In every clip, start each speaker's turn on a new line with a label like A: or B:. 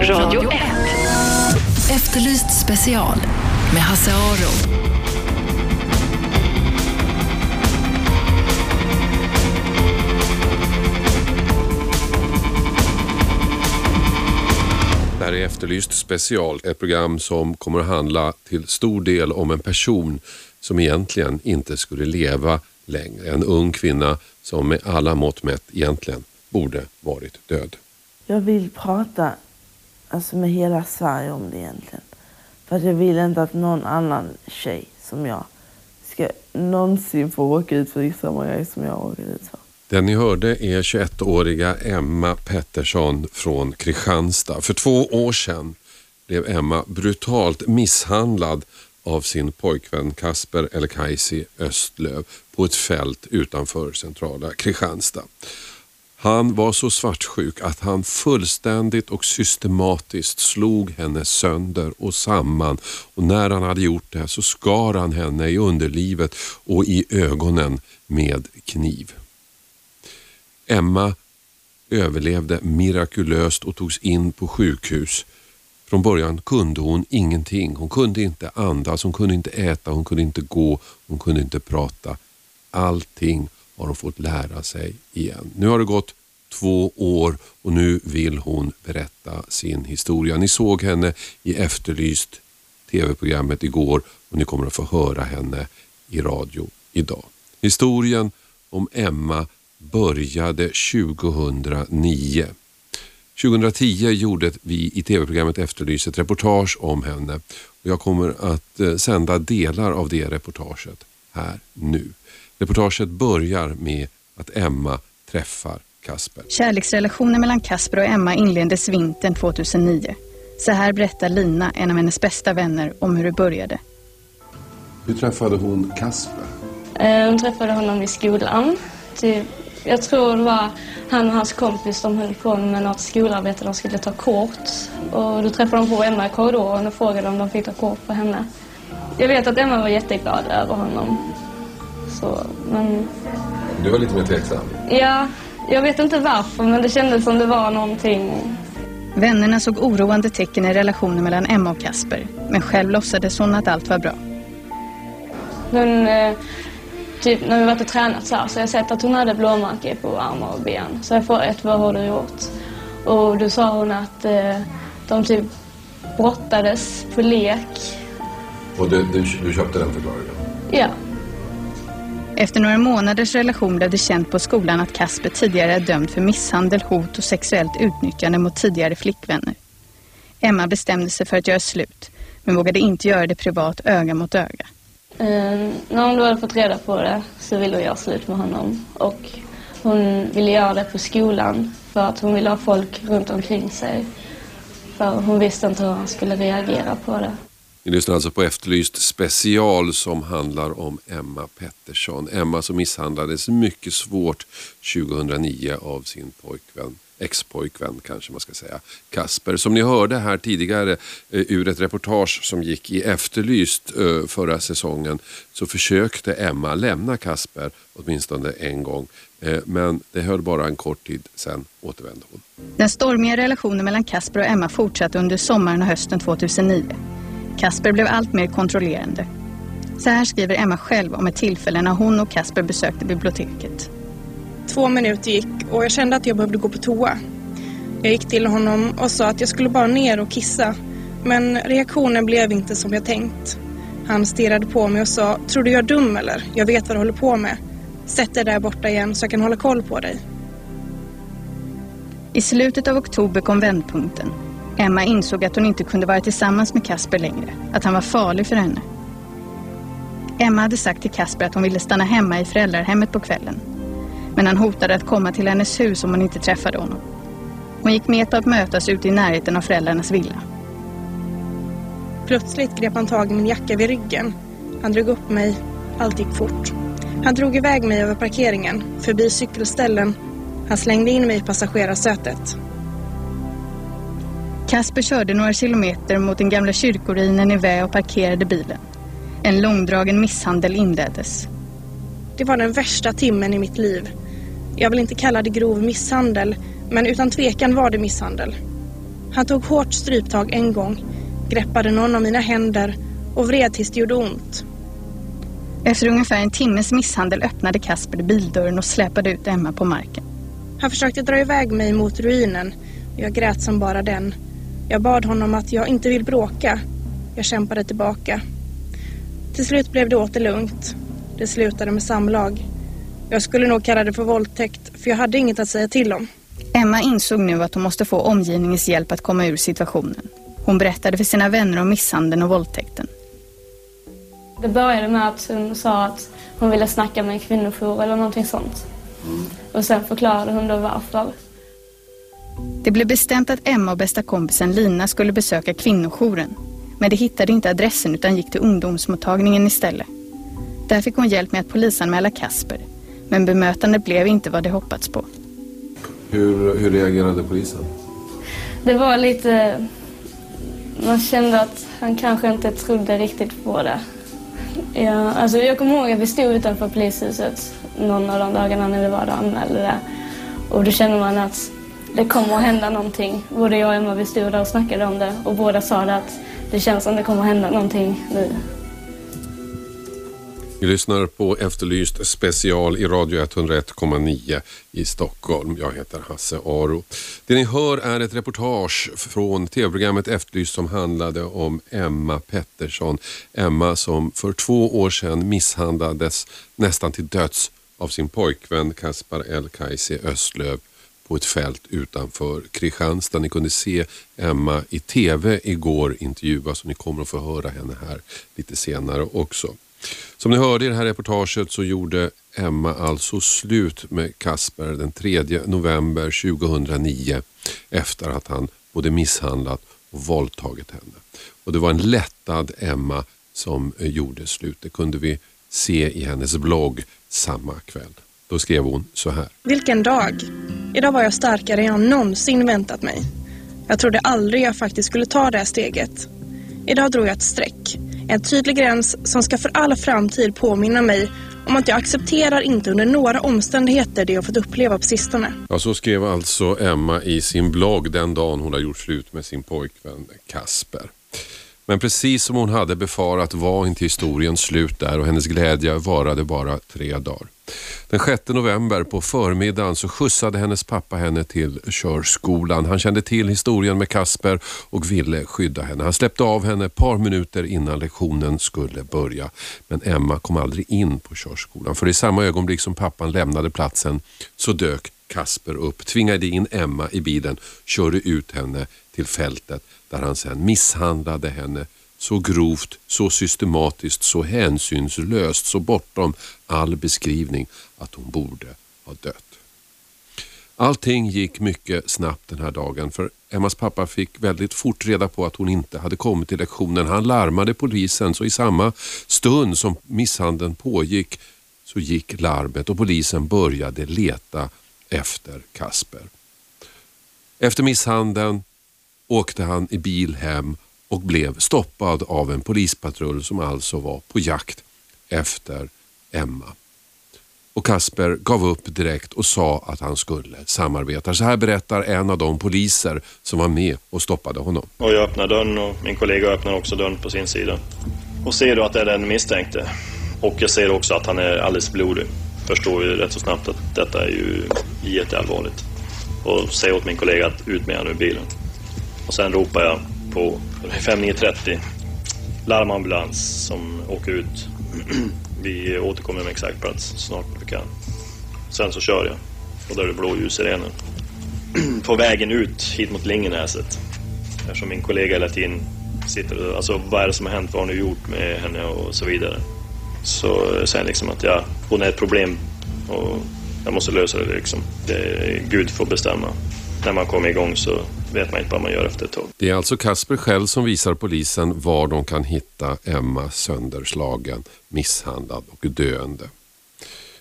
A: Radio 1.
B: Efterlyst special med Hasse Aro.
C: Det här är Efterlyst special, ett program som kommer att handla till stor del om en person som egentligen inte skulle leva längre. En ung kvinna som med alla mått mätt egentligen borde varit död.
D: Jag vill prata alltså, med hela Sverige om det egentligen. För att jag vill inte att någon annan tjej som jag ska någonsin få åka ut för samma grej som jag åker ut för.
C: Den ni hörde är 21-åriga Emma Pettersson från Kristianstad. För två år sedan blev Emma brutalt misshandlad av sin pojkvän Kasper Elkaisi Östlöv på ett fält utanför centrala Kristianstad. Han var så svartsjuk att han fullständigt och systematiskt slog henne sönder och samman och när han hade gjort det så skar han henne i underlivet och i ögonen med kniv. Emma överlevde mirakulöst och togs in på sjukhus. Från början kunde hon ingenting. Hon kunde inte andas, hon kunde inte äta, hon kunde inte gå, hon kunde inte prata. Allting har hon fått lära sig igen. Nu har det gått två år och nu vill hon berätta sin historia. Ni såg henne i Efterlyst tv-programmet igår och ni kommer att få höra henne i radio idag. Historien om Emma började 2009. 2010 gjorde vi i tv-programmet Efterlyst ett reportage om henne. Och jag kommer att eh, sända delar av det reportaget här nu. Reportaget börjar med att Emma träffar Kasper.
E: Kärleksrelationen mellan Kasper och Emma inleddes vintern 2009. Så här berättar Lina, en av hennes bästa vänner, om hur det började.
C: Hur träffade hon Kasper?
F: Eh, Hon träffade honom i skolan. Typ, jag tror det var han och hans kompis de höll på med något skolarbete. De skulle ta kort. Och då träffade de på Emma i korridoren och frågade om de fick ta kort på henne. Jag vet att Emma var jätteglad över honom. Så, men
C: Du var lite mer tveksam.
F: ja, jag vet inte varför men det kändes som det var någonting.
E: Vännerna såg oroande tecken i relationen mellan Emma och Kasper. Men själv låtsades hon att allt var bra.
F: Men eh, typ när vi varit och tränat så här så har jag sett att hon hade blåmärken på armar och ben. Så jag frågat vad har du gjort? Och då sa hon att eh, de typ brottades på lek.
C: Och du, du, du köpte den förklaringen?
F: Ja.
E: Efter några månaders relation blev det känt på skolan att Kasper tidigare är dömd för misshandel, hot och sexuellt utnyttjande mot tidigare flickvänner. Emma bestämde sig för att göra slut, men vågade inte göra det privat öga mot öga.
F: Eh, när hon då hade fått reda på det så ville hon göra slut med honom. Och hon ville göra det på skolan för att hon ville ha folk runt omkring sig. För hon visste inte hur han skulle reagera på det.
C: Ni lyssnar alltså på Efterlyst special som handlar om Emma Pettersson. Emma som misshandlades mycket svårt 2009 av sin pojkvän, ex-pojkvän kanske man ska säga, Kasper. Som ni hörde här tidigare eh, ur ett reportage som gick i Efterlyst eh, förra säsongen så försökte Emma lämna Kasper åtminstone en gång. Eh, men det höll bara en kort tid, sen återvände hon.
E: Den stormiga relationen mellan Kasper och Emma fortsatte under sommaren och hösten 2009. Kasper blev allt mer kontrollerande. Så här skriver Emma själv om ett tillfälle när hon och Kasper besökte biblioteket.
G: Två minuter gick och jag kände att jag behövde gå på toa. Jag gick till honom och sa att jag skulle bara ner och kissa. Men reaktionen blev inte som jag tänkt. Han stirrade på mig och sa, tror du jag är dum eller? Jag vet vad du håller på med. Sätt dig där borta igen så jag kan hålla koll på dig.
E: I slutet av oktober kom vändpunkten. Emma insåg att hon inte kunde vara tillsammans med Kasper längre. Att han var farlig för henne. Emma hade sagt till Kasper att hon ville stanna hemma i föräldrahemmet på kvällen. Men han hotade att komma till hennes hus om hon inte träffade honom. Hon gick med på att mötas ute i närheten av föräldrarnas villa.
G: Plötsligt grep han tag i min jacka vid ryggen. Han drog upp mig. Allt gick fort. Han drog iväg mig över parkeringen, förbi cykelställen. Han slängde in mig i passagerarsätet.
E: Kasper körde några kilometer mot den gamla kyrkoruinen i Vä och parkerade bilen. En långdragen misshandel inleddes.
G: Det var den värsta timmen i mitt liv. Jag vill inte kalla det grov misshandel, men utan tvekan var det misshandel. Han tog hårt stryptag en gång, greppade någon av mina händer och vred tills det gjorde ont.
E: Efter ungefär en timmes misshandel öppnade Kasper bildörren och släpade ut Emma på marken.
G: Han försökte dra iväg mig mot ruinen. Jag grät som bara den. Jag bad honom att jag inte vill bråka. Jag kämpade tillbaka. Till slut blev det åter lugnt. Det slutade med samlag. Jag skulle nog kalla det för våldtäkt, för jag hade inget att säga till om.
E: Emma insåg nu att hon måste få omgivningens hjälp att komma ur situationen. Hon berättade för sina vänner om misshandeln och våldtäkten.
F: Det började med att hon sa att hon ville snacka med en kvinnojour eller någonting sånt. Och sen förklarade hon då varför.
E: Det blev bestämt att Emma och bästa kompisen Lina skulle besöka kvinnojouren. Men de hittade inte adressen utan gick till ungdomsmottagningen istället. Där fick hon hjälp med att polisanmäla Kasper. Men bemötandet blev inte vad de hoppats på.
C: Hur, hur reagerade polisen?
F: Det var lite... Man kände att han kanske inte trodde riktigt på det. Ja, alltså jag kommer ihåg att vi stod utanför polishuset någon av de dagarna när vi var där och anmälde det. Och då kände man att det kommer att hända någonting. Både jag och Emma vi stod där och snackade om det och båda sa det att det känns som det kommer att hända någonting nu.
C: Vi lyssnar på Efterlyst special i Radio 101,9 i Stockholm. Jag heter Hasse Aro. Det ni hör är ett reportage från tv-programmet Efterlyst som handlade om Emma Pettersson. Emma som för två år sedan misshandlades nästan till döds av sin pojkvän Kaspar El-Kajsi Östlöv på ett fält utanför Kristianstad. Ni kunde se Emma i tv igår intervjuas och ni kommer att få höra henne här lite senare också. Som ni hörde i det här reportaget så gjorde Emma alltså slut med Kasper den 3 november 2009 efter att han både misshandlat och våldtagit henne. Och det var en lättad Emma som eh, gjorde slut. Det kunde vi se i hennes blogg samma kväll. Då skrev hon så här.
G: Vilken dag! Idag var jag starkare än jag någonsin väntat mig. Jag trodde aldrig jag faktiskt skulle ta det här steget. Idag drog jag ett streck. En tydlig gräns som ska för all framtid påminna mig om att jag accepterar inte under några omständigheter det jag fått uppleva på sistone.
C: Ja, så skrev alltså Emma i sin blogg den dagen hon har gjort slut med sin pojkvän Kasper. Men precis som hon hade befarat var inte historien slut där och hennes glädje varade bara tre dagar. Den 6 november på förmiddagen så skjutsade hennes pappa henne till körskolan. Han kände till historien med Kasper och ville skydda henne. Han släppte av henne ett par minuter innan lektionen skulle börja. Men Emma kom aldrig in på körskolan. För i samma ögonblick som pappan lämnade platsen så dök Kasper upp, tvingade in Emma i bilen, körde ut henne till fältet där han sen misshandlade henne så grovt, så systematiskt, så hänsynslöst, så bortom all beskrivning att hon borde ha dött. Allting gick mycket snabbt den här dagen för Emmas pappa fick väldigt fort reda på att hon inte hade kommit till lektionen. Han larmade polisen så i samma stund som misshandeln pågick så gick larmet och polisen började leta efter Kasper. Efter misshandeln åkte han i bil hem och blev stoppad av en polispatrull som alltså var på jakt efter Emma. Och Kasper gav upp direkt och sa att han skulle samarbeta. Så här berättar en av de poliser som var med och stoppade honom.
A: Och jag öppnar dörren och min kollega öppnar också dörren på sin sida. Och ser då att det är den misstänkte. Och jag ser också att han är alldeles blodig. Förstår ju rätt så snabbt att detta är ju jätteallvarligt. Och säger åt min kollega att ut med honom ur bilen. Och sen ropar jag på 5930 larmambulans som åker ut. Vi återkommer med exakt plats snart vi kan. Sen så kör jag och där är det blåljussirener På vägen ut hit mot Lingenäset. Eftersom min kollega hela tiden sitter och, alltså vad är det som har hänt, vad har ni gjort med henne och så vidare. Så säger liksom att jag, hon är ett problem och jag måste lösa det liksom. Det, Gud får bestämma. När man kommer igång så vet man inte vad man gör efter ett tag.
C: Det är alltså Kasper själv som visar polisen var de kan hitta Emma sönderslagen, misshandlad och döende.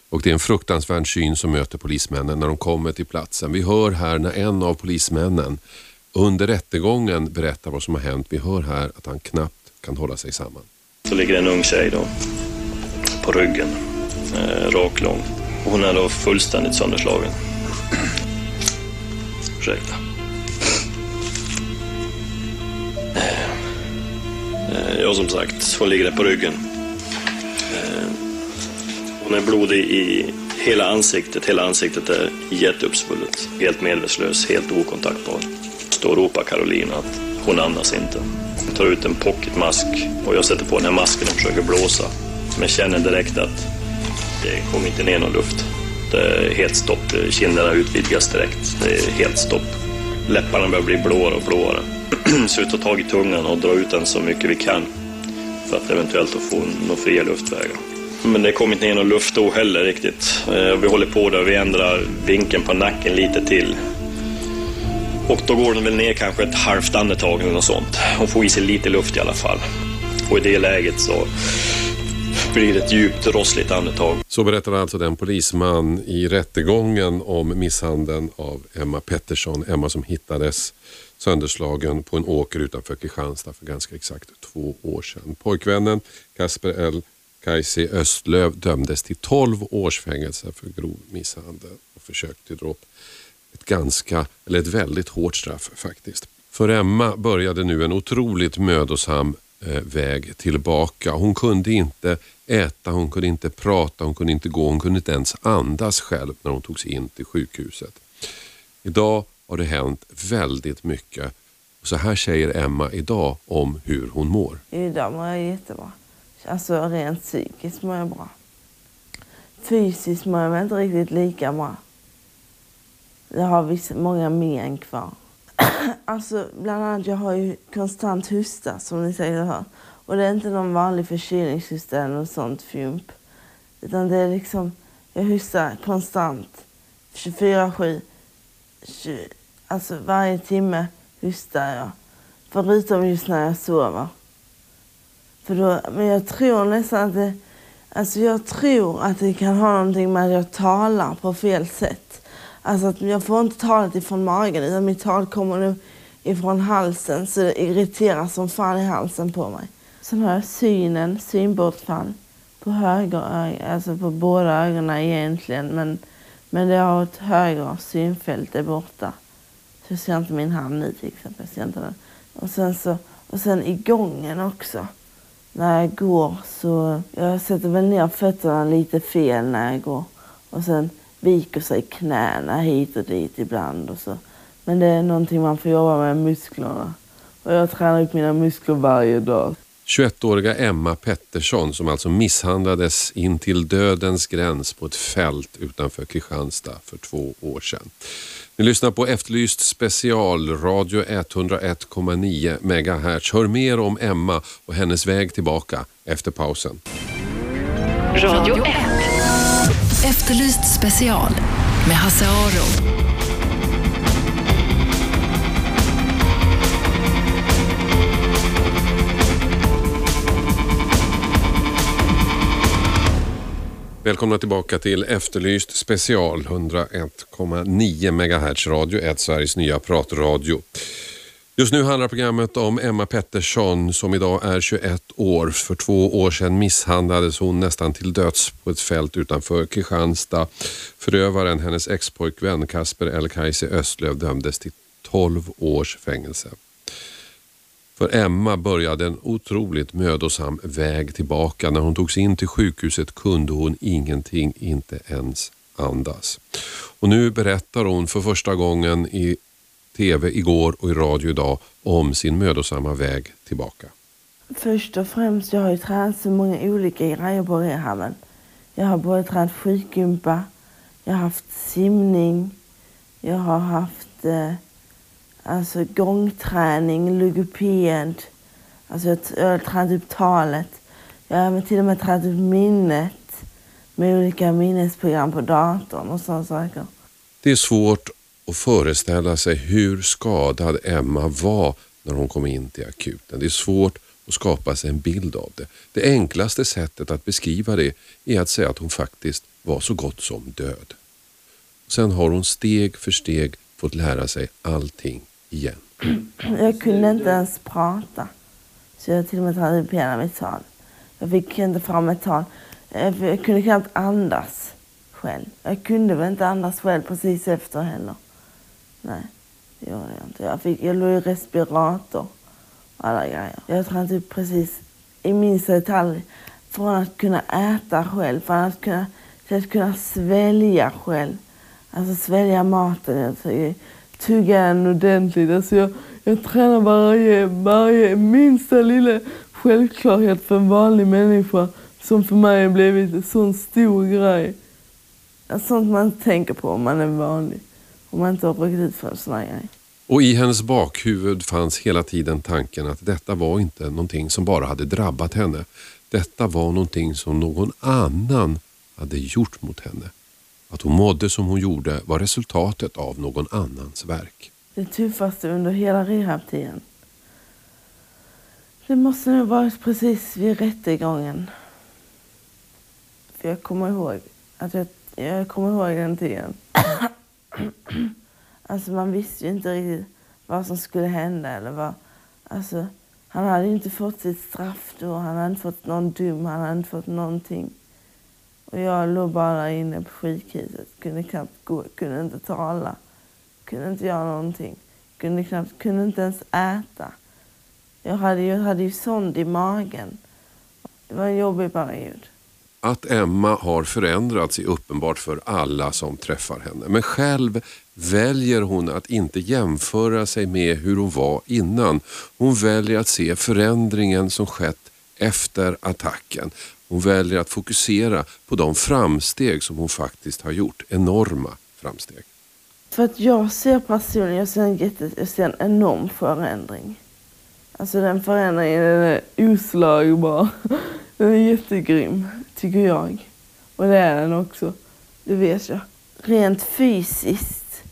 C: Och det är en fruktansvärd syn som möter polismännen när de kommer till platsen. Vi hör här när en av polismännen under rättegången berättar vad som har hänt. Vi hör här att han knappt kan hålla sig samman.
A: Så ligger en ung tjej då på ryggen, eh, raklång. Hon är då fullständigt sönderslagen ursäkta. Eh, ja, som sagt, hon ligger där på ryggen. Eh, hon är blodig i hela ansiktet. Hela ansiktet är jätteuppsvullet. Helt medvetslös, helt okontaktbar. Då ropar Carolina att hon andas inte. Hon tar ut en pocketmask och jag sätter på den här masken och försöker blåsa. Men känner direkt att det kommer inte ner någon luft. Det är eh, helt stopp. Kinderna utvidgas direkt. Det är helt stopp. Läpparna börjar bli blåare och blåare. Så vi tar tag i tungan och drar ut den så mycket vi kan för att eventuellt få några fria luftvägar. Men det kommer inte ner någon luft då heller riktigt. Eh, vi håller på där, vi ändrar vinkeln på nacken lite till. Och då går den väl ner kanske ett halvt andetag eller något sånt. Hon får i sig lite luft i alla fall. Och i det läget så blir ett djupt rossligt andetag.
C: Så berättar alltså den polisman i rättegången om misshandeln av Emma Pettersson. Emma som hittades sönderslagen på en åker utanför Kristianstad för ganska exakt två år sedan. Pojkvännen Kasper L. Kajsi Östlöv dömdes till 12 års fängelse för grov misshandel och försök till dråp. Ett ganska, eller ett väldigt hårt straff faktiskt. För Emma började nu en otroligt mödosam Eh, väg tillbaka. Hon kunde inte äta, hon kunde inte prata, hon kunde inte gå, hon kunde inte ens andas själv när hon togs in till sjukhuset. Idag har det hänt väldigt mycket. Så här säger Emma idag om hur hon mår.
D: Idag mår jag jättebra. Alltså rent psykiskt mår jag bra. Fysiskt mår jag inte riktigt lika bra. Jag har vissa, många men kvar. alltså bland annat, jag har ju konstant hosta som ni säkert hör. Och det är inte någon vanlig förkylningshosta eller något sånt fjump. Utan det är liksom, jag hostar konstant. 24-7. Alltså varje timme hostar jag. Förutom just när jag sover. För då, men jag tror nästan att det, alltså jag tror att det kan ha någonting med att jag talar på fel sätt. Alltså att jag får inte talet ifrån magen utan mitt tal kommer nu ifrån halsen så det irriterar som fan i halsen på mig. Sen har jag synen, synbortfall på höger öga, alltså på båda ögonen egentligen men, men det har ett höger synfält är borta. Så jag ser inte min hand nu till exempel. Jag ser inte den. Och sen, så, och sen i gången också. När jag går så, jag sätter väl ner fötterna lite fel när jag går. Och sen viker sig knäna hit och dit ibland och så. Men det är någonting man får jobba med musklerna. Och jag tränar upp mina muskler varje dag.
C: 21-åriga Emma Pettersson som alltså misshandlades in till dödens gräns på ett fält utanför Kristianstad för två år sedan. Ni lyssnar på Efterlyst special, radio 101,9 MHz. Hör mer om Emma och hennes väg tillbaka efter pausen.
B: Radio 1. Efterlyst special med Hasse Aro.
C: Välkomna tillbaka till Efterlyst special 101,9 MHz radio 1 Sveriges nya pratradio. Just nu handlar programmet om Emma Pettersson som idag är 21 år. För två år sedan misshandlades hon nästan till döds på ett fält utanför Kristianstad. Förövaren, hennes expojkvän Kasper El Kajsi Östlöv dömdes till 12 års fängelse. För Emma började en otroligt mödosam väg tillbaka. När hon togs in till sjukhuset kunde hon ingenting, inte ens andas. Och nu berättar hon för första gången i tv igår och i radio idag om sin mödosamma väg tillbaka.
D: Först och främst, jag har ju tränat så många olika grejer på rehaben. Jag har både tränat skitgympa, jag har haft simning, jag har haft eh, alltså gångträning, logoped. Alltså jag, jag har tränat upp talet. Jag har även till och med tränat upp minnet med olika minnesprogram på datorn och sådana saker.
C: Det är svårt och föreställa sig hur skadad Emma var när hon kom in till akuten. Det är svårt att skapa sig en bild av det. Det enklaste sättet att beskriva det är att säga att hon faktiskt var så gott som död. Sen har hon steg för steg fått lära sig allting igen.
D: Jag kunde inte ens prata. Så jag till och med tränade upp hela mitt tal. Jag fick inte fram ett tal. Jag kunde knappt andas själv. Jag kunde väl inte andas själv precis efter heller. Nej, det gjorde jag inte. Jag, fick, jag låg i respirator och alla grejer. Jag tror tränat typ precis i minsta detalj. Från att kunna äta själv, från att kunna, till att kunna svälja själv. Alltså svälja maten, alltså, tugga den ordentligt. Alltså jag, jag tränar varje, varje minsta lilla självklarhet för en vanlig människa som för mig har blivit en sån stor grej. Sånt man inte tänker på om man är vanlig. Om man inte har råkat ut grej.
C: Och i hennes bakhuvud fanns hela tiden tanken att detta var inte någonting som bara hade drabbat henne. Detta var någonting som någon annan hade gjort mot henne. Att hon mådde som hon gjorde var resultatet av någon annans verk.
D: Det tuffaste under hela rehabtiden. Det måste nog varit precis vid rättegången. För jag kommer ihåg att jag, jag kommer ihåg den tiden. alltså man visste ju inte riktigt vad som skulle hända eller vad. Alltså, han hade inte fått sitt straff då. Han hade inte fått någon dom. Han hade inte fått någonting. Och jag låg bara där inne på sjukhuset. Kunde knappt gå, kunde inte tala. Kunde inte göra någonting. Kunde, knappt, kunde inte ens äta. Jag hade ju, hade ju sond i magen. Det var en jobbig period.
C: Att Emma har förändrats är uppenbart för alla som träffar henne. Men själv väljer hon att inte jämföra sig med hur hon var innan. Hon väljer att se förändringen som skett efter attacken. Hon väljer att fokusera på de framsteg som hon faktiskt har gjort. Enorma framsteg.
D: För att jag ser personligen, jag ser en, jätte, jag ser en enorm förändring. Alltså den förändringen den är oslagbar. Den är jättegrym, tycker jag. Och det är den också. Det vet jag. Rent fysiskt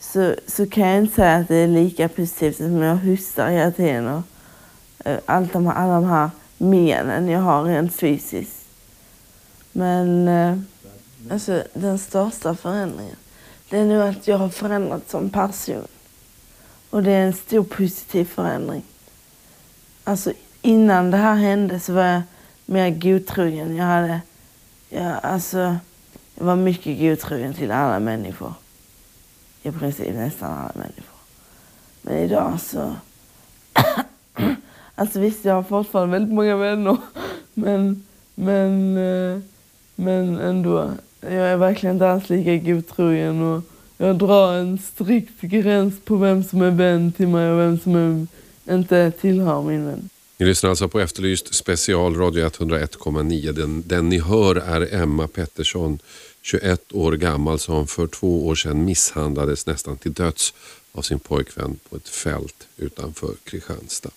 D: så, så kan jag inte säga att det är lika positivt som jag hostar hela tiden. Och, eh, allt de, alla de här menen jag har rent fysiskt. Men eh, alltså, den största förändringen det är nog att jag har förändrats som person. Och det är en stor positiv förändring. Alltså innan det här hände så var jag mer godtrogen. Jag hade, jag, alltså, jag var mycket godtrogen till alla människor. I princip nästan alla människor. Men idag så... alltså visst, jag har fortfarande väldigt många vänner. Men, men, eh, men ändå. Jag är verkligen inte alls lika godtrogen. Och jag drar en strikt gräns på vem som är vän till mig och vem som är, inte tillhör min vän.
C: Ni lyssnar alltså på Efterlyst special Radio 101,9. Den, den ni hör är Emma Pettersson, 21 år gammal som för två år sedan misshandlades nästan till döds av sin pojkvän på ett fält utanför Kristianstad.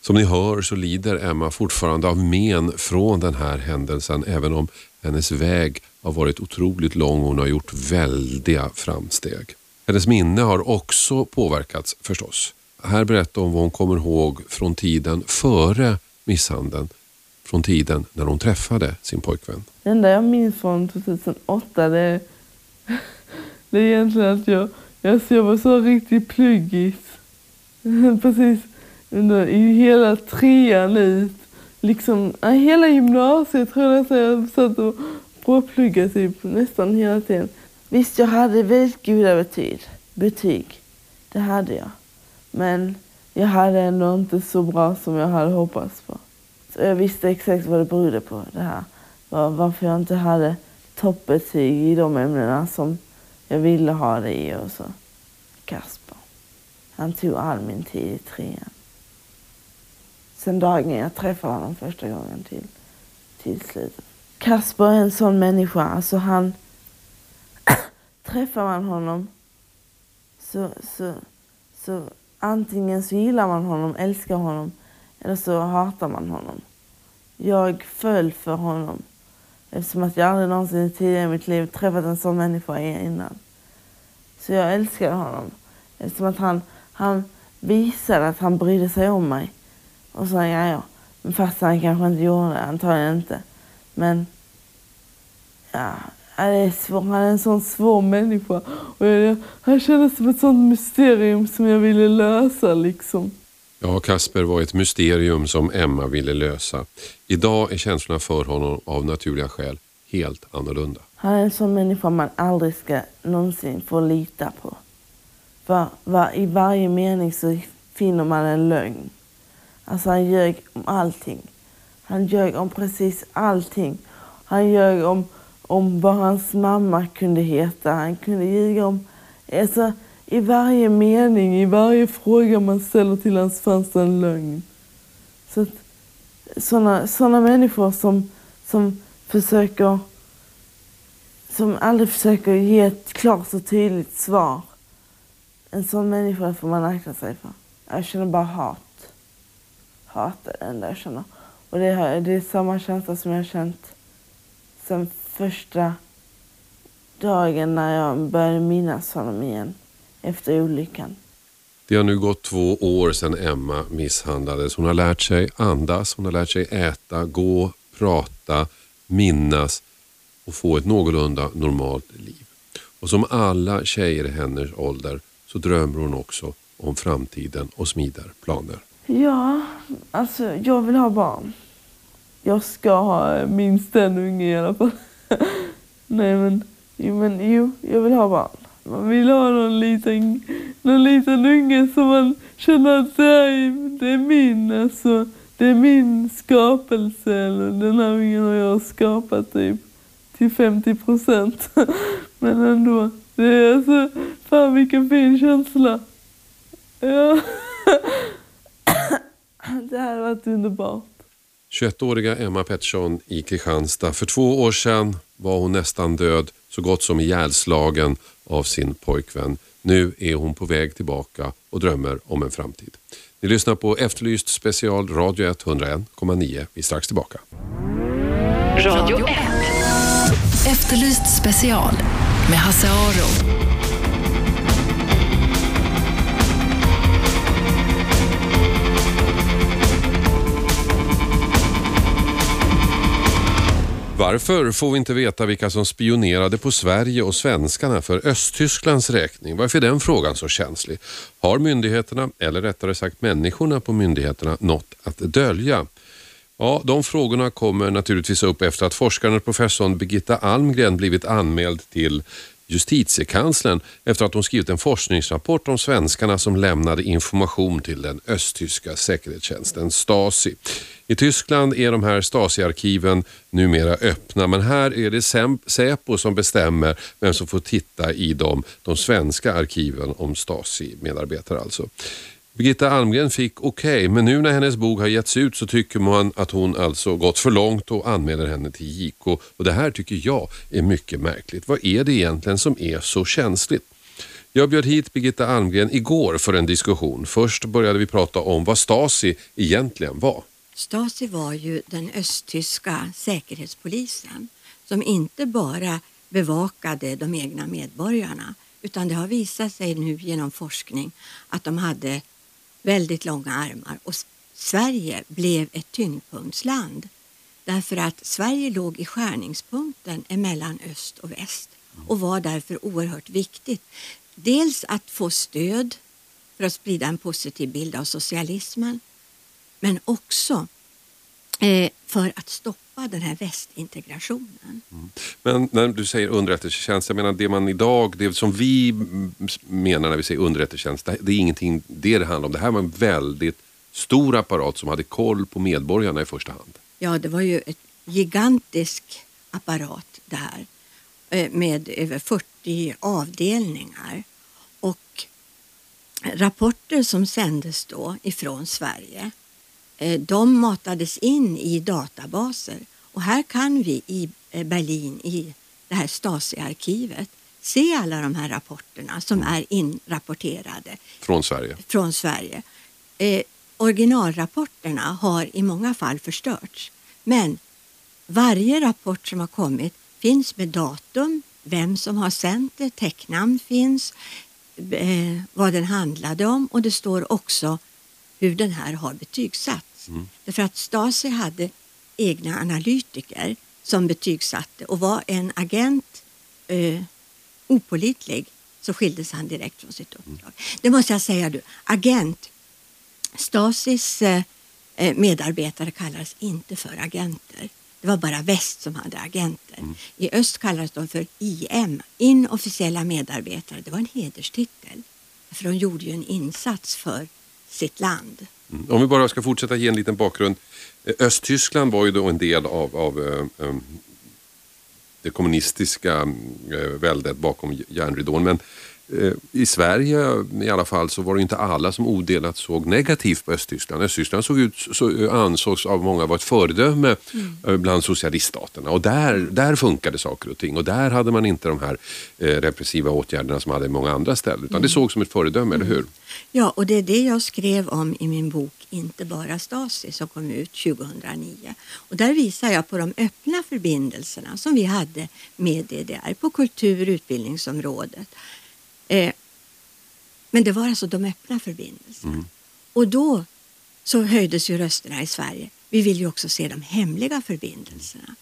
C: Som ni hör så lider Emma fortfarande av men från den här händelsen även om hennes väg har varit otroligt lång och hon har gjort väldiga framsteg. Hennes minne har också påverkats förstås. Här berättar hon vad hon kommer ihåg från tiden före misshandeln. Från tiden när hon träffade sin pojkvän.
D: Det enda jag minns från 2008 det är, det är egentligen att jag, jag, jag var så riktigt pluggis. Precis under, i hela trean ut. Liksom, hela gymnasiet tror jag att jag satt och påpluggade typ nästan hela tiden. Visst, jag hade väldigt goda betyg. betyg. Det hade jag. Men jag hade ändå inte så bra som jag hade hoppats på. Så jag visste exakt vad det berodde på, det här. Varför jag inte hade toppbetyg i de ämnena som jag ville ha det i och så. Kasper. Han tog all min tid i trean. Sen dagen jag träffade honom första gången till, till slutet. Kasper är en sån människa. Alltså han... träffar man honom så, så, så antingen så gillar man honom, älskar honom eller så hatar man honom. Jag föll för honom eftersom att jag aldrig någonsin tidigare i mitt liv träffat en sån människa innan. Så jag älskade honom eftersom att han, han visade att han brydde sig om mig. Och så, ja, ja. Men fast han kanske inte gjorde det, antagligen inte. Men, ja, det är svår, han är en sån svår människa. Och jag, han kändes som ett sånt mysterium som jag ville lösa liksom.
C: Ja, Kasper var ett mysterium som Emma ville lösa. Idag är känslorna för honom av naturliga skäl helt annorlunda.
D: Han är en sån människa man aldrig ska någonsin få lita på. För, var, I varje mening så finner man en lögn. Alltså han ljög om allting. Han ljög om precis allting. Han ljög om, om vad hans mamma kunde heta. Han kunde ljuga om... Alltså, I varje mening, i varje fråga man ställer till hans fanns det en lögn. Så att, såna, såna människor som, som försöker som aldrig försöker ge ett klart och tydligt svar. En sån människa får man akta sig för. Jag känner bara hat. Hat är det enda jag känner. Och det är, det är samma känsla som jag har känt sen första dagen när jag började minnas honom igen efter olyckan.
C: Det har nu gått två år sedan Emma misshandlades. Hon har lärt sig andas, hon har lärt sig äta, gå, prata, minnas och få ett någorlunda normalt liv. Och som alla tjejer i hennes ålder så drömmer hon också om framtiden och smider planer.
D: Ja, alltså jag vill ha barn. Jag ska ha minst en unge i alla fall. Nej men jo, men jo, jag vill ha barn. Man vill ha någon liten, någon liten unge som man känner att det är, det är min, alltså. Det är min skapelse, eller den här ungen har jag skapat typ till 50 procent. Men ändå, det är alltså, fan vilken fin känsla. Ja. Det här har varit underbart.
C: 21-åriga Emma Pettersson i Kristianstad. För två år sedan var hon nästan död, så gott som ihjälslagen av sin pojkvän. Nu är hon på väg tillbaka och drömmer om en framtid. Ni lyssnar på Efterlyst special Radio 101,9. Vi är strax tillbaka.
B: Radio 1. Efterlyst special med Hasse Aro.
C: Varför får vi inte veta vilka som spionerade på Sverige och svenskarna för Östtysklands räkning? Varför är den frågan så känslig? Har myndigheterna, eller rättare sagt människorna på myndigheterna, något att dölja? Ja, de frågorna kommer naturligtvis upp efter att forskaren och professorn Birgitta Almgren blivit anmäld till justitiekanslern efter att hon skrivit en forskningsrapport om svenskarna som lämnade information till den östtyska säkerhetstjänsten Stasi. I Tyskland är de här Stasi-arkiven numera öppna men här är det Säpo som bestämmer vem som får titta i dem, de svenska arkiven om Stasi-medarbetare alltså. Birgitta Almgren fick okej, okay, men nu när hennes bok har getts ut så tycker man att hon alltså gått för långt och anmäler henne till JK. Och det här tycker jag är mycket märkligt. Vad är det egentligen som är så känsligt? Jag bjöd hit Birgitta Almgren igår för en diskussion. Först började vi prata om vad Stasi egentligen var.
H: Stasi var ju den östtyska säkerhetspolisen som inte bara bevakade de egna medborgarna utan det har visat sig nu genom forskning att de hade väldigt långa armar och Sverige blev ett tyngdpunktsland därför att Sverige låg i skärningspunkten emellan öst och väst och var därför oerhört viktigt. Dels att få stöd för att sprida en positiv bild av socialismen men också för att stoppa den här västintegrationen. Mm.
C: Men när du säger underrättelsetjänst, jag menar det man idag, det som vi menar när vi säger underrättelsetjänst, det är ingenting det det handlar om. Det här var en väldigt stor apparat som hade koll på medborgarna i första hand.
H: Ja, det var ju ett gigantisk apparat det här eh, med över 40 avdelningar och rapporter som sändes då ifrån Sverige Eh, de matades in i databaser och här kan vi i eh, Berlin i det här Stasi-arkivet se alla de här rapporterna som är inrapporterade.
C: Från Sverige?
H: Från Sverige. Eh, originalrapporterna har i många fall förstörts men varje rapport som har kommit finns med datum, vem som har sänt det, tecknamn finns, eh, vad den handlade om och det står också hur den här har Mm. Därför att Stasi hade egna analytiker som betygsatte och var en agent eh, opolitlig så skildes han direkt från sitt uppdrag. Mm. Det måste jag säga du, agent, Stasis eh, eh, medarbetare kallades inte för agenter. Det var bara väst som hade agenter. Mm. I öst kallades de för IM, inofficiella medarbetare. Det var en hederstitel. För de gjorde ju en insats för sitt land.
C: Mm. Om vi bara ska fortsätta ge en liten bakgrund. Eh, Östtyskland var ju då en del av, av um, det kommunistiska väldet bakom järnridån. Men i Sverige i alla fall så var det inte alla som odelat såg negativt på Östtyskland. Östtyskland såg ut, så, ansågs av många vara ett föredöme mm. bland socialiststaterna och där, där funkade saker och ting och där hade man inte de här eh, repressiva åtgärderna som hade i många andra ställen utan mm. det sågs som ett föredöme, mm. eller hur?
H: Ja, och det är det jag skrev om i min bok Inte bara Stasi som kom ut 2009. Och där visar jag på de öppna förbindelserna som vi hade med DDR på kultur och utbildningsområdet. Eh, men det var alltså de öppna förbindelserna. Mm. Och då så höjdes ju rösterna i Sverige. Vi vill ju också se de hemliga förbindelserna.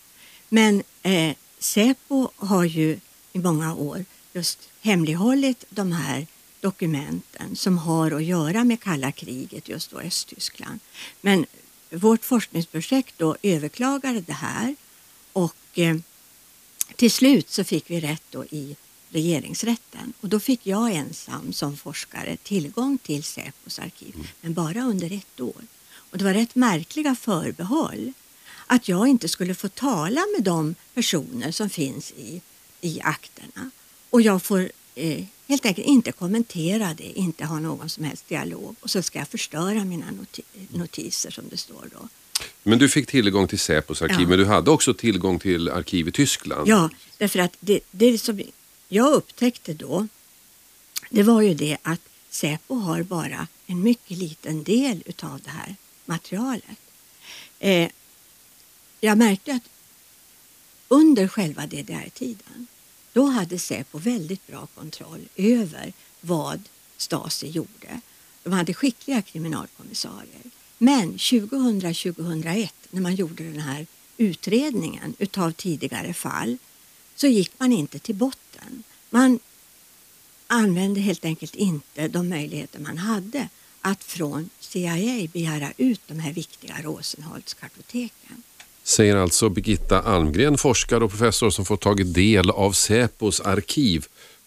H: Men eh, Säpo har ju i många år just hemlighållit de här dokumenten som har att göra med kalla kriget, just då Östtyskland. Men vårt forskningsprojekt då överklagade det här och eh, till slut så fick vi rätt då i regeringsrätten och då fick jag ensam som forskare tillgång till Säpos arkiv, mm. men bara under ett år. Och det var rätt märkliga förbehåll att jag inte skulle få tala med de personer som finns i, i akterna och jag får eh, helt enkelt inte kommentera det, inte ha någon som helst dialog och så ska jag förstöra mina noti notiser som det står då.
C: Men du fick tillgång till Säpos arkiv, ja. men du hade också tillgång till arkiv i Tyskland?
H: Ja, därför att det, det som jag upptäckte då, det var ju det att Säpo har bara en mycket liten del utav det här materialet. Eh, jag märkte att under själva DDR-tiden då hade Säpo väldigt bra kontroll över vad Stasi gjorde. De hade skickliga kriminalkommissarier. Men 2000-2001 när man gjorde den här utredningen utav tidigare fall så gick man inte till botten. Man använde helt enkelt inte de möjligheter man hade att från CIA begära ut de här viktiga Rosenholz-kartoteken
C: säger alltså Birgitta Almgren, forskare och professor som fått tagit del av Säpos arkiv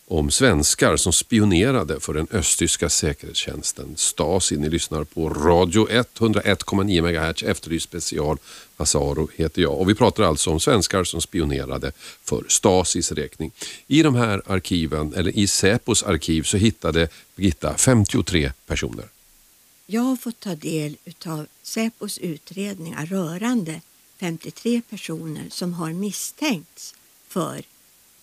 C: om svenskar som spionerade för den östtyska säkerhetstjänsten Stasi. Ni lyssnar på Radio 101,9 MHz Efterlyst special. Asaro heter jag och vi pratar alltså om svenskar som spionerade för Stasis räkning. I de här arkiven, eller i Säpos arkiv, så hittade Birgitta 53 personer.
H: Jag har fått ta del av Säpos utredningar rörande 53 personer som har misstänkts för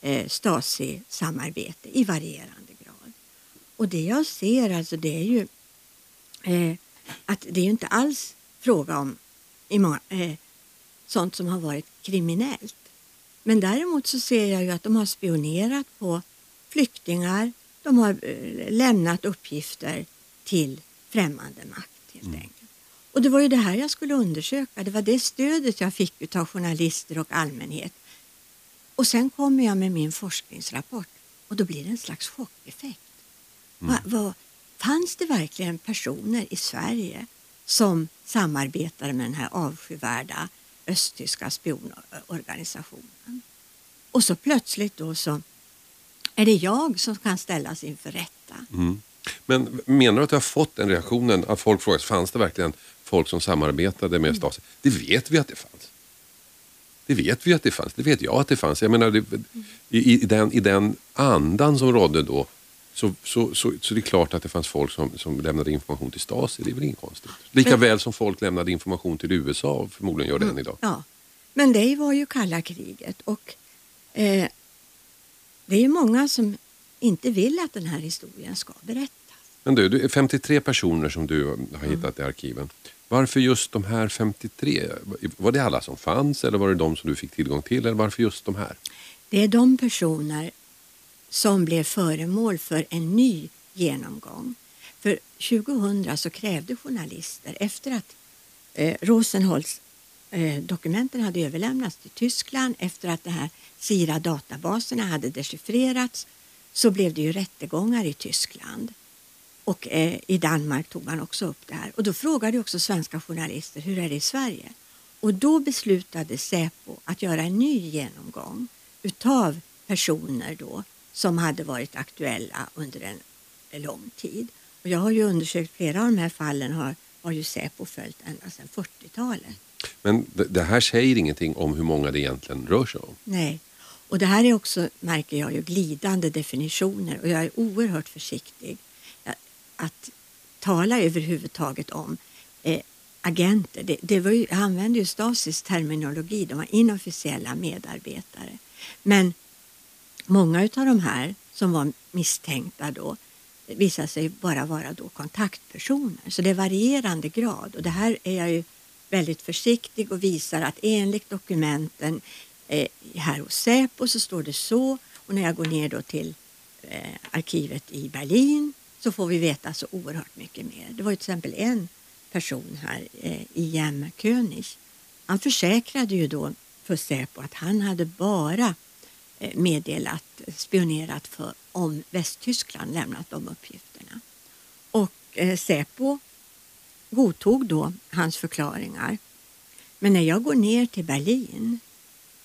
H: eh, Stasi-samarbete i varierande grad. Och det jag ser alltså det är ju eh, att det är inte alls fråga om i många, eh, sånt som har varit kriminellt. Men däremot så ser jag ju att de har spionerat på flyktingar, de har eh, lämnat uppgifter till främmande makt helt mm. enkelt. Och det var ju det här jag skulle undersöka. Det var det stödet jag fick av journalister och allmänhet. Och sen kommer jag med min forskningsrapport och då blir det en slags chockeffekt. Mm. Va, va, fanns det verkligen personer i Sverige som samarbetade med den här avskyvärda östtyska spionorganisationen? Och så plötsligt då så är det jag som kan ställas inför rätta.
C: Mm. Men menar du att du har fått den reaktionen att folk frågar fanns det verkligen folk som samarbetade med Stasi. Det vet vi att det fanns. Det vet vi att det fanns. Det vet jag att det fanns. Jag menar, det, i, i, den, I den andan som rådde då så, så, så, så det är klart att det fanns folk som, som lämnade information till Stasi. Det är väl inget konstigt. Lika väl som folk lämnade information till USA och förmodligen gör det än idag.
H: Ja. Men det var ju kalla kriget och eh, det är ju många som inte vill att den här historien ska berättas.
C: Men du, är 53 personer som du har hittat mm. i arkiven. Varför just de här 53? Var det alla som fanns eller var det de som du fick tillgång till? Eller varför just de här?
H: Det är de personer som blev föremål för en ny genomgång. För 2000 så krävde journalister efter att eh, Rosenholz eh, dokumenten hade överlämnats till Tyskland efter att de här SIRA-databaserna hade dechiffrerats så blev det ju rättegångar i Tyskland. Och eh, i Danmark tog man också upp det här. Och då frågade också svenska journalister hur är det i Sverige? Och då beslutade Säpo att göra en ny genomgång utav personer då som hade varit aktuella under en lång tid. Och jag har ju undersökt flera av de här fallen har har ju Säpo följt ända sedan 40-talet.
C: Men det, det här säger ingenting om hur många det egentligen rör sig om.
H: Nej, och det här är också, märker jag, ju glidande definitioner och jag är oerhört försiktig att tala överhuvudtaget om eh, agenter. Det, det var ju, jag använde ju Stasis terminologi, de var inofficiella medarbetare. Men många av de här som var misstänkta då visade sig bara vara då kontaktpersoner. Så det är varierande grad och det här är jag ju väldigt försiktig och visar att enligt dokumenten eh, här hos Säpo så står det så och när jag går ner då till eh, arkivet i Berlin så får vi veta så oerhört mycket mer. Det var ju till exempel en person här, eh, Jem König. Han försäkrade ju då för Säpo att han hade bara eh, meddelat, spionerat för om Västtyskland lämnat de uppgifterna. Och eh, Säpo godtog då hans förklaringar. Men när jag går ner till Berlin,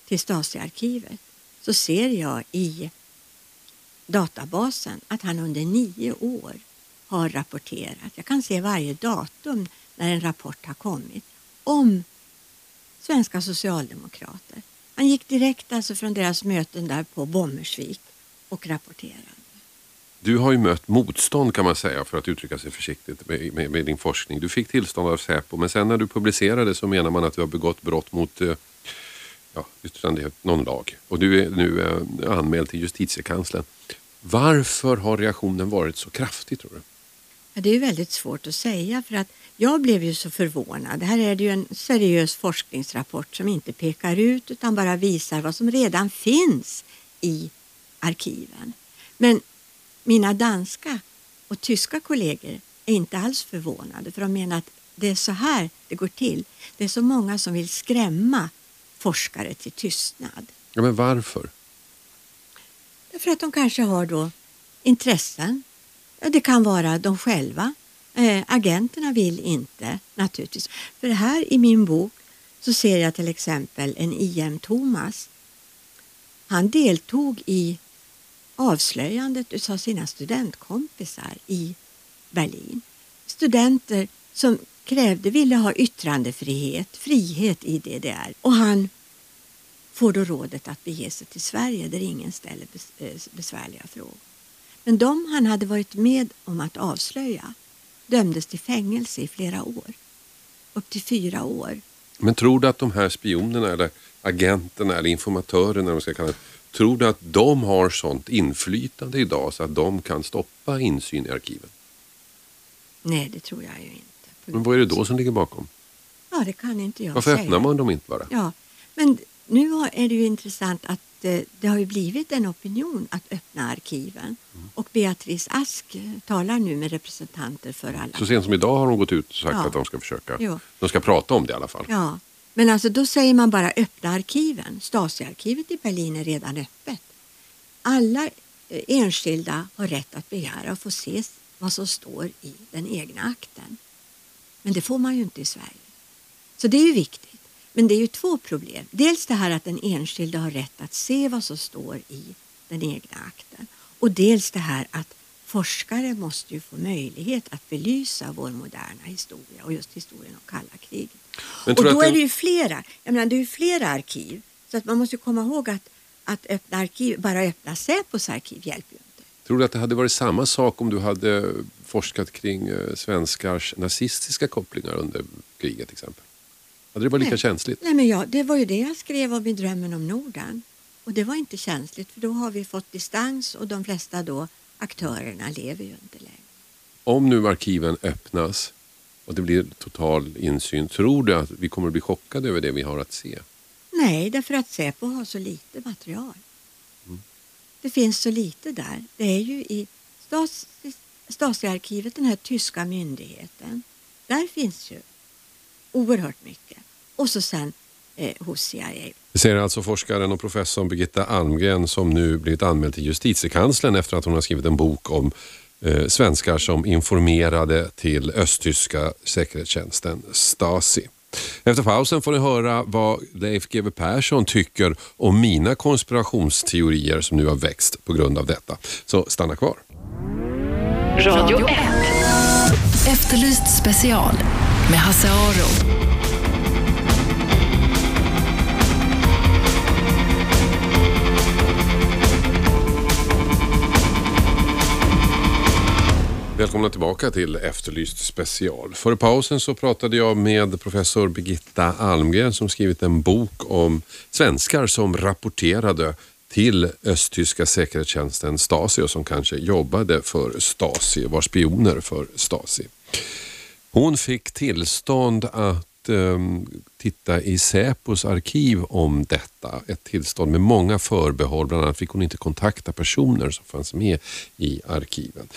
H: till Stasi-arkivet, så ser jag i databasen att han under nio år har rapporterat. Jag kan se varje datum när en rapport har kommit om svenska socialdemokrater. Han gick direkt alltså från deras möten där på Bommersvik och rapporterade.
C: Du har ju mött motstånd kan man säga för att uttrycka sig försiktigt med, med, med din forskning. Du fick tillstånd av Säpo men sen när du publicerade så menar man att du har begått brott mot eh, ja, är någon lag och du är nu eh, anmäld till justitiekanslern. Varför har reaktionen varit så kraftig tror du?
H: Ja, det är väldigt svårt att säga för att jag blev ju så förvånad. Här är det ju en seriös forskningsrapport som inte pekar ut utan bara visar vad som redan finns i arkiven. Men mina danska och tyska kollegor är inte alls förvånade för de menar att det är så här det går till. Det är så många som vill skrämma forskare till tystnad.
C: Ja, men varför?
H: Därför att de kanske har då intressen. Det kan vara de själva. Äh, agenterna vill inte naturligtvis. För här i min bok så ser jag till exempel en I.M. Thomas. Han deltog i avslöjandet av sina studentkompisar i Berlin. Studenter som krävde, ville ha yttrandefrihet, frihet i DDR. Och han får då rådet att bege sig till Sverige där ingen ställer eh, besvärliga frågor. Men de han hade varit med om att avslöja dömdes till fängelse i flera år. Upp till fyra år.
C: Men tror du att de här spionerna eller agenterna eller informatörerna, de ska kalla det, tror du att de har sånt inflytande idag så att de kan stoppa insyn i arkiven?
H: Nej, det tror jag ju inte.
C: Men vad är det då som ligger bakom?
H: Ja, det kan inte jag
C: Varför
H: säga.
C: öppnar man dem inte bara?
H: Ja, men nu är det ju intressant att eh, det har ju blivit en opinion att öppna arkiven. Mm. Och Beatrice Ask eh, talar nu med representanter för alla.
C: Så sent som idag har de gått ut och sagt ja. att de ska försöka. Jo. De ska prata om det i alla fall.
H: Ja, men alltså då säger man bara öppna arkiven. Stasi-arkivet i Berlin är redan öppet. Alla eh, enskilda har rätt att begära att få se vad som står i den egna akten. Men det får man ju inte i Sverige. Så det är ju viktigt. Men det är ju två problem. Dels det här att den enskilde har rätt att se vad som står i den egna akten. Och dels det här att forskare måste ju få möjlighet att belysa vår moderna historia och just historien om kalla kriget. Och då är det ju flera, jag menar det är ju flera arkiv. Så att man måste komma ihåg att, att öppna arkiv, bara öppna Säpos arkiv hjälper ju inte.
C: Tror du att det hade varit samma sak om du hade forskat kring eh, svenskars nazistiska kopplingar under kriget till exempel? Hade det varit lika känsligt?
H: Nej, men ja, det var ju det jag skrev om i Drömmen om Norden. Och det var inte känsligt för då har vi fått distans och de flesta då aktörerna lever ju inte längre.
C: Om nu arkiven öppnas och det blir total insyn, tror du att vi kommer att bli chockade över det vi har att se?
H: Nej, därför att Säpo har så lite material. Mm. Det finns så lite där. Det är ju i Stasi-arkivet, den här tyska myndigheten, där finns ju oerhört mycket. Och så sen eh, hos CIA.
C: Det säger alltså forskaren och professorn Birgitta Almgren som nu blivit anmäld till justitiekanslern efter att hon har skrivit en bok om eh, svenskar som informerade till östtyska säkerhetstjänsten Stasi. Efter pausen får ni höra vad Leif GW Persson tycker om mina konspirationsteorier som nu har växt på grund av detta. Så stanna kvar.
B: Radio 1. Efterlyst special med Hasse Aro.
C: Välkomna tillbaka till Efterlyst special. Före pausen så pratade jag med professor Birgitta Almgren som skrivit en bok om svenskar som rapporterade till östtyska säkerhetstjänsten Stasi och som kanske jobbade för Stasi, var spioner för Stasi. Hon fick tillstånd att eh, titta i Säpos arkiv om detta. Ett tillstånd med många förbehåll. Bland annat fick hon inte kontakta personer som fanns med i arkiven.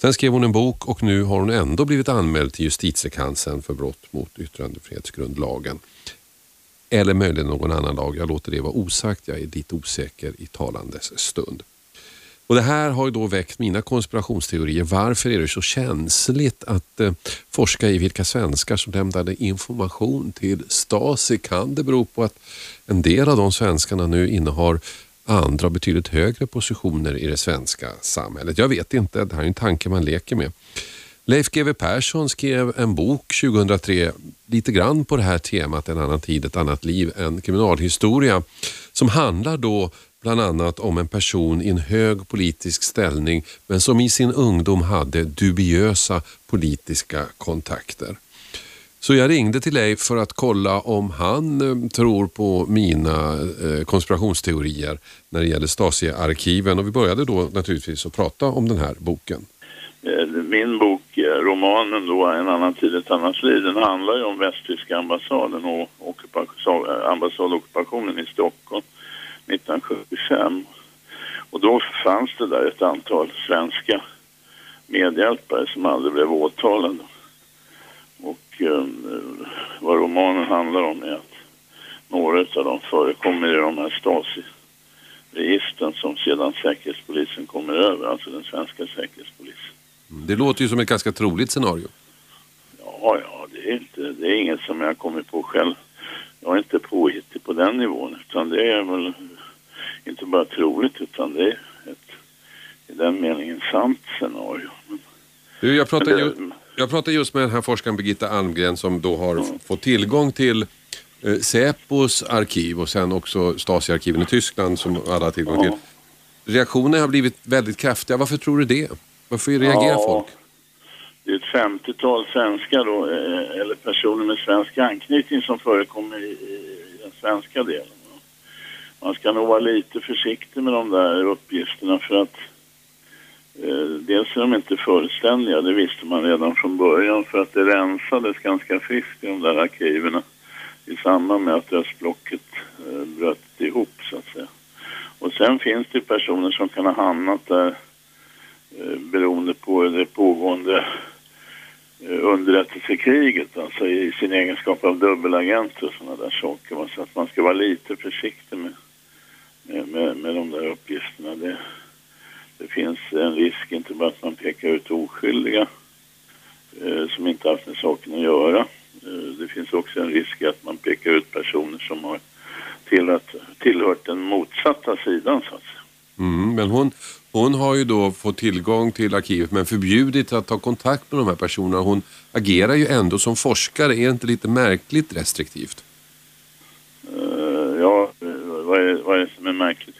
C: Sen skrev hon en bok och nu har hon ändå blivit anmäld till justitiekanslern för brott mot yttrandefrihetsgrundlagen. Eller möjligen någon annan lag. Jag låter det vara osagt. Jag är lite osäker i talandes stund. Och Det här har ju då väckt mina konspirationsteorier. Varför är det så känsligt att eh, forska i vilka svenskar som lämnade information till Stasi? Kan det bero på att en del av de svenskarna nu innehar andra betydligt högre positioner i det svenska samhället? Jag vet inte, det här är en tanke man leker med. Leif GW Persson skrev en bok 2003, lite grann på det här temat, En annan tid, ett annat liv, en kriminalhistoria som handlar då bland annat om en person i en hög politisk ställning men som i sin ungdom hade dubiösa politiska kontakter. Så jag ringde till Leif för att kolla om han eh, tror på mina eh, konspirationsteorier när det gäller Stasi-arkiven och vi började då naturligtvis att prata om den här boken.
I: Eh, min bok, eh, romanen då, En annan tid, ett annat liv, den handlar ju om västtyska ambassaden och eh, ambassadockupationen i Stockholm 1975. Och då fanns det där ett antal svenska medhjälpare som aldrig blev åtalade. Och ehm, eh, vad romanen handlar om är att några av dem förekommer i de här Stasi-registren som sedan Säkerhetspolisen kommer över, alltså den svenska Säkerhetspolisen.
C: Mm, det låter ju som ett ganska troligt scenario.
I: Ja, ja, det är, inte, det är inget som jag kommit på själv. Jag är inte påhittig på den nivån utan det är väl inte bara troligt utan det är ett i den meningen sant scenario.
C: Du, jag pratar ju... Jag pratade just med den här forskaren Birgitta Almgren som då har mm. fått tillgång till eh, Säpos arkiv och sen också Stasi-arkiven i Tyskland som alla har tillgång till. Reaktionerna har blivit väldigt kraftiga. Varför tror du det? Varför reagerar ja, folk?
I: Det är ett 50-tal svenskar då, eh, eller personer med svensk anknytning som förekommer i, i den svenska delen. Man ska nog vara lite försiktig med de där uppgifterna för att Eh, dels är de inte fullständiga, det visste man redan från början för att det rensades ganska friskt i de där arkiverna i samband med att östblocket eh, bröt ihop så att säga. Och sen finns det personer som kan ha hamnat där Eh, beroende på det pågående eh, underrättelsekriget, alltså i sin egenskap av dubbelagent och sådana där saker. Så att man ska vara lite försiktig med, med, med de där uppgifterna. Det, det finns en risk, inte bara att man pekar ut oskyldiga eh, som inte haft med saken att göra. Eh, det finns också en risk att man pekar ut personer som har tillhört, tillhört den motsatta sidan så att säga.
C: Mm, men hon, hon har ju då fått tillgång till arkivet men förbjudit att ta kontakt med de här personerna. Hon agerar ju ändå som forskare. Är det inte lite märkligt restriktivt?
I: Uh, ja, vad är, vad är det som är märkligt?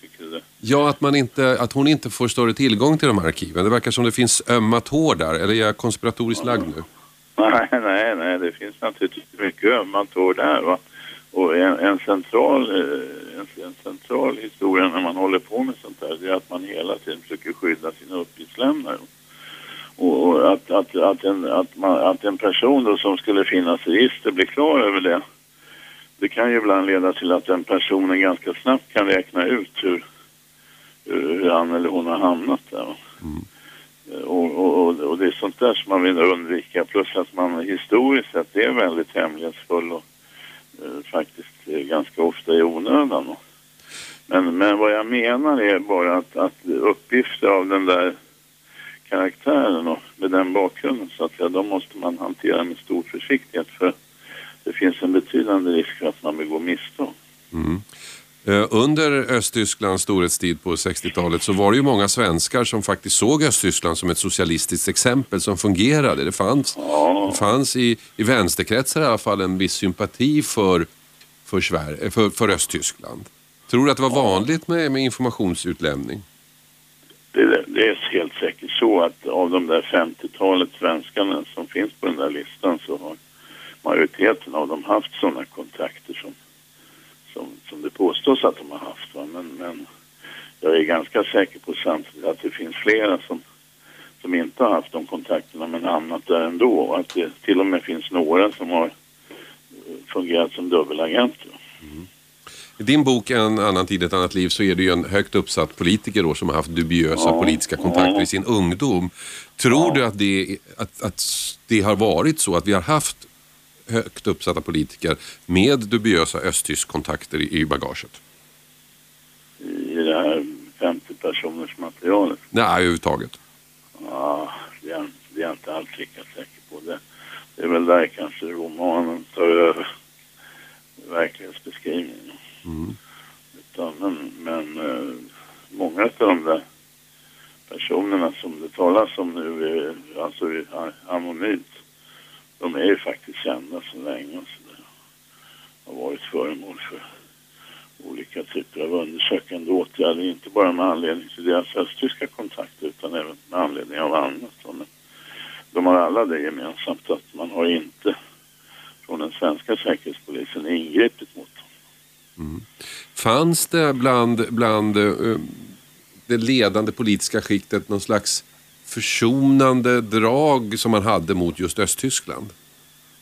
C: Ja, att, man inte, att hon inte får större tillgång till de här arkiven. Det verkar som det finns ömma tår där. Eller är jag konspiratoriskt lagd nu?
I: Nej, nej, nej. Det finns naturligtvis mycket ömma tår där. Va? Och en, en central, eh, en, en, central historia när man håller på med sånt det är att man hela tiden försöker skydda sina uppgiftslämnare. Och, och att, att, att, en, att, man, att en person då som skulle finnas i register blir klar över det det kan ju ibland leda till att den personen ganska snabbt kan räkna ut hur hur han eller hon har hamnat där. Mm. Och, och, och, det är sånt där som man vill undvika. Plus att man historiskt sett är väldigt hemlighetsfull och eh, Eh, faktiskt ganska ofta i onödan. Men, men vad jag menar är bara att, att uppgifter av den där karaktären och med den bakgrunden så att säga, de måste man hantera med stor försiktighet för det finns en betydande risk för att man begår misstag.
C: Mm. Eh, under Östtysklands storhetstid på 60-talet så var det ju många svenskar som faktiskt såg Östtyskland som ett socialistiskt exempel som fungerade. Det fanns, det fanns i, i vänsterkretsar i alla fall en viss sympati för, för, Sverige, eh, för, för Östtyskland. Tror du att det var vanligt med, med informationsutlämning?
I: Det, det är helt säkert så att av de där 50-talet svenskarna som finns på den där listan så har majoriteten av dem haft sådana kontakter som, som, som det påstås att de har haft. Va? Men, men jag är ganska säker på samtidigt att det finns flera som, som inte har haft de kontakterna men hamnat där ändå. Och att det till och med finns några som har fungerat som dubbelagenter.
C: I din bok En annan tid, ett annat liv så är det ju en högt uppsatt politiker då som har haft dubiösa
I: Ja.
C: politiska kontakter i sin ungdom. Tror du att det, att, att det har varit så att vi har haft högt uppsatta politiker med dubiösa östtysk kontakter i, bagaget?
I: I det här 50 personers materialet.
C: Nej, överhuvudtaget.
I: Ja, det är, det är inte alls lika säker på. Det, det är väl där kanske romanen tar över verklighetsbeskrivningen. Utan, men men eh, många av de där personerna som det talas om nu, är, alltså anonymt, de är ju faktiskt kända så länge. Så det har varit föremål för olika typer av undersökande åtgärder, inte bara med anledning till deras östtyska kontakter utan även med anledning av annat. Men de har alla det gemensamt att man har inte från den svenska säkerhetspolisen ingripit mot dem. Mm.
C: Fanns det bland, bland uh, det ledande politiska skiktet någon slags försonande drag som man hade mot just Östtyskland?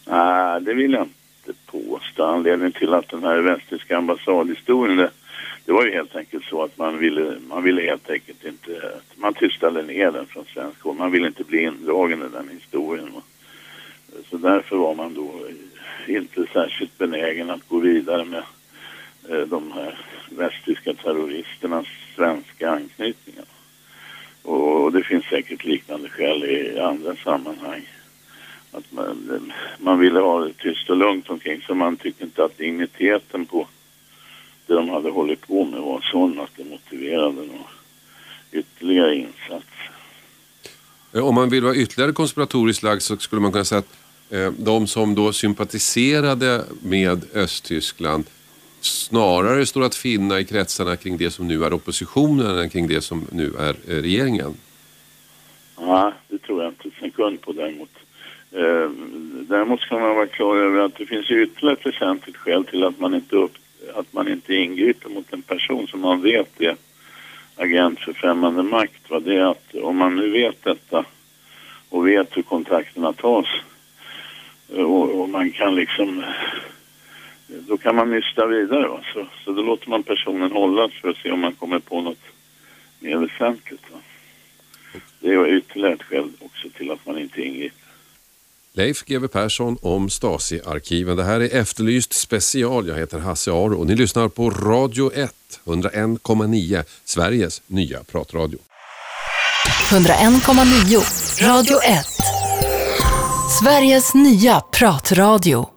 I: Nej, det vill jag inte påstå. Anledningen till att den här västtyska ambassadhistorien, det, det var ju helt enkelt så att man ville, man ville helt enkelt inte, man tystade ner den från svensk håll. Man ville inte bli indragen i den historien. Så därför var man då inte särskilt benägen att gå vidare med eh, de här västtyska terroristernas svenska anknytningar. Och det finns säkert liknande skäl i andra sammanhang. Att man, man ville ha det tyst och lugnt omkring så man tyckte inte att digniteten på det de hade hållit på med var sån att det motiverade någon ytterligare insats.
C: Eh, om man vill vara ytterligare konspiratoriskt lagd så skulle man kunna säga att eh, de som då sympatiserade med Östtyskland snarare står att finna i kretsarna kring det som nu är oppositionen än kring det som nu är eh, regeringen.
I: Ja, det tror jag inte en sekund på däremot. Eh, däremot ska man vara klar över att det finns ytterligare ett väsentligt skäl till att man inte, upp, att man inte ingriper mot en person som man vet är agent för främmande makt. Va? Det är att om man nu vet detta och vet hur kontakterna tas eh, och, och man kan liksom då kan man nysta vidare. Va? Så, så då låter man personen hållas för att se om man kommer på något mer väsentligt. Va? Det är ytterligare ett skäl också till att man inte ingriper.
C: Leif GW Persson om Stasi-arkiven. Det här är Efterlyst special. Jag heter Hasse Aro och ni lyssnar på Radio 1, 101,9, Sveriges nya pratradio.
B: 101,9 Radio 1. Sveriges nya pratradio.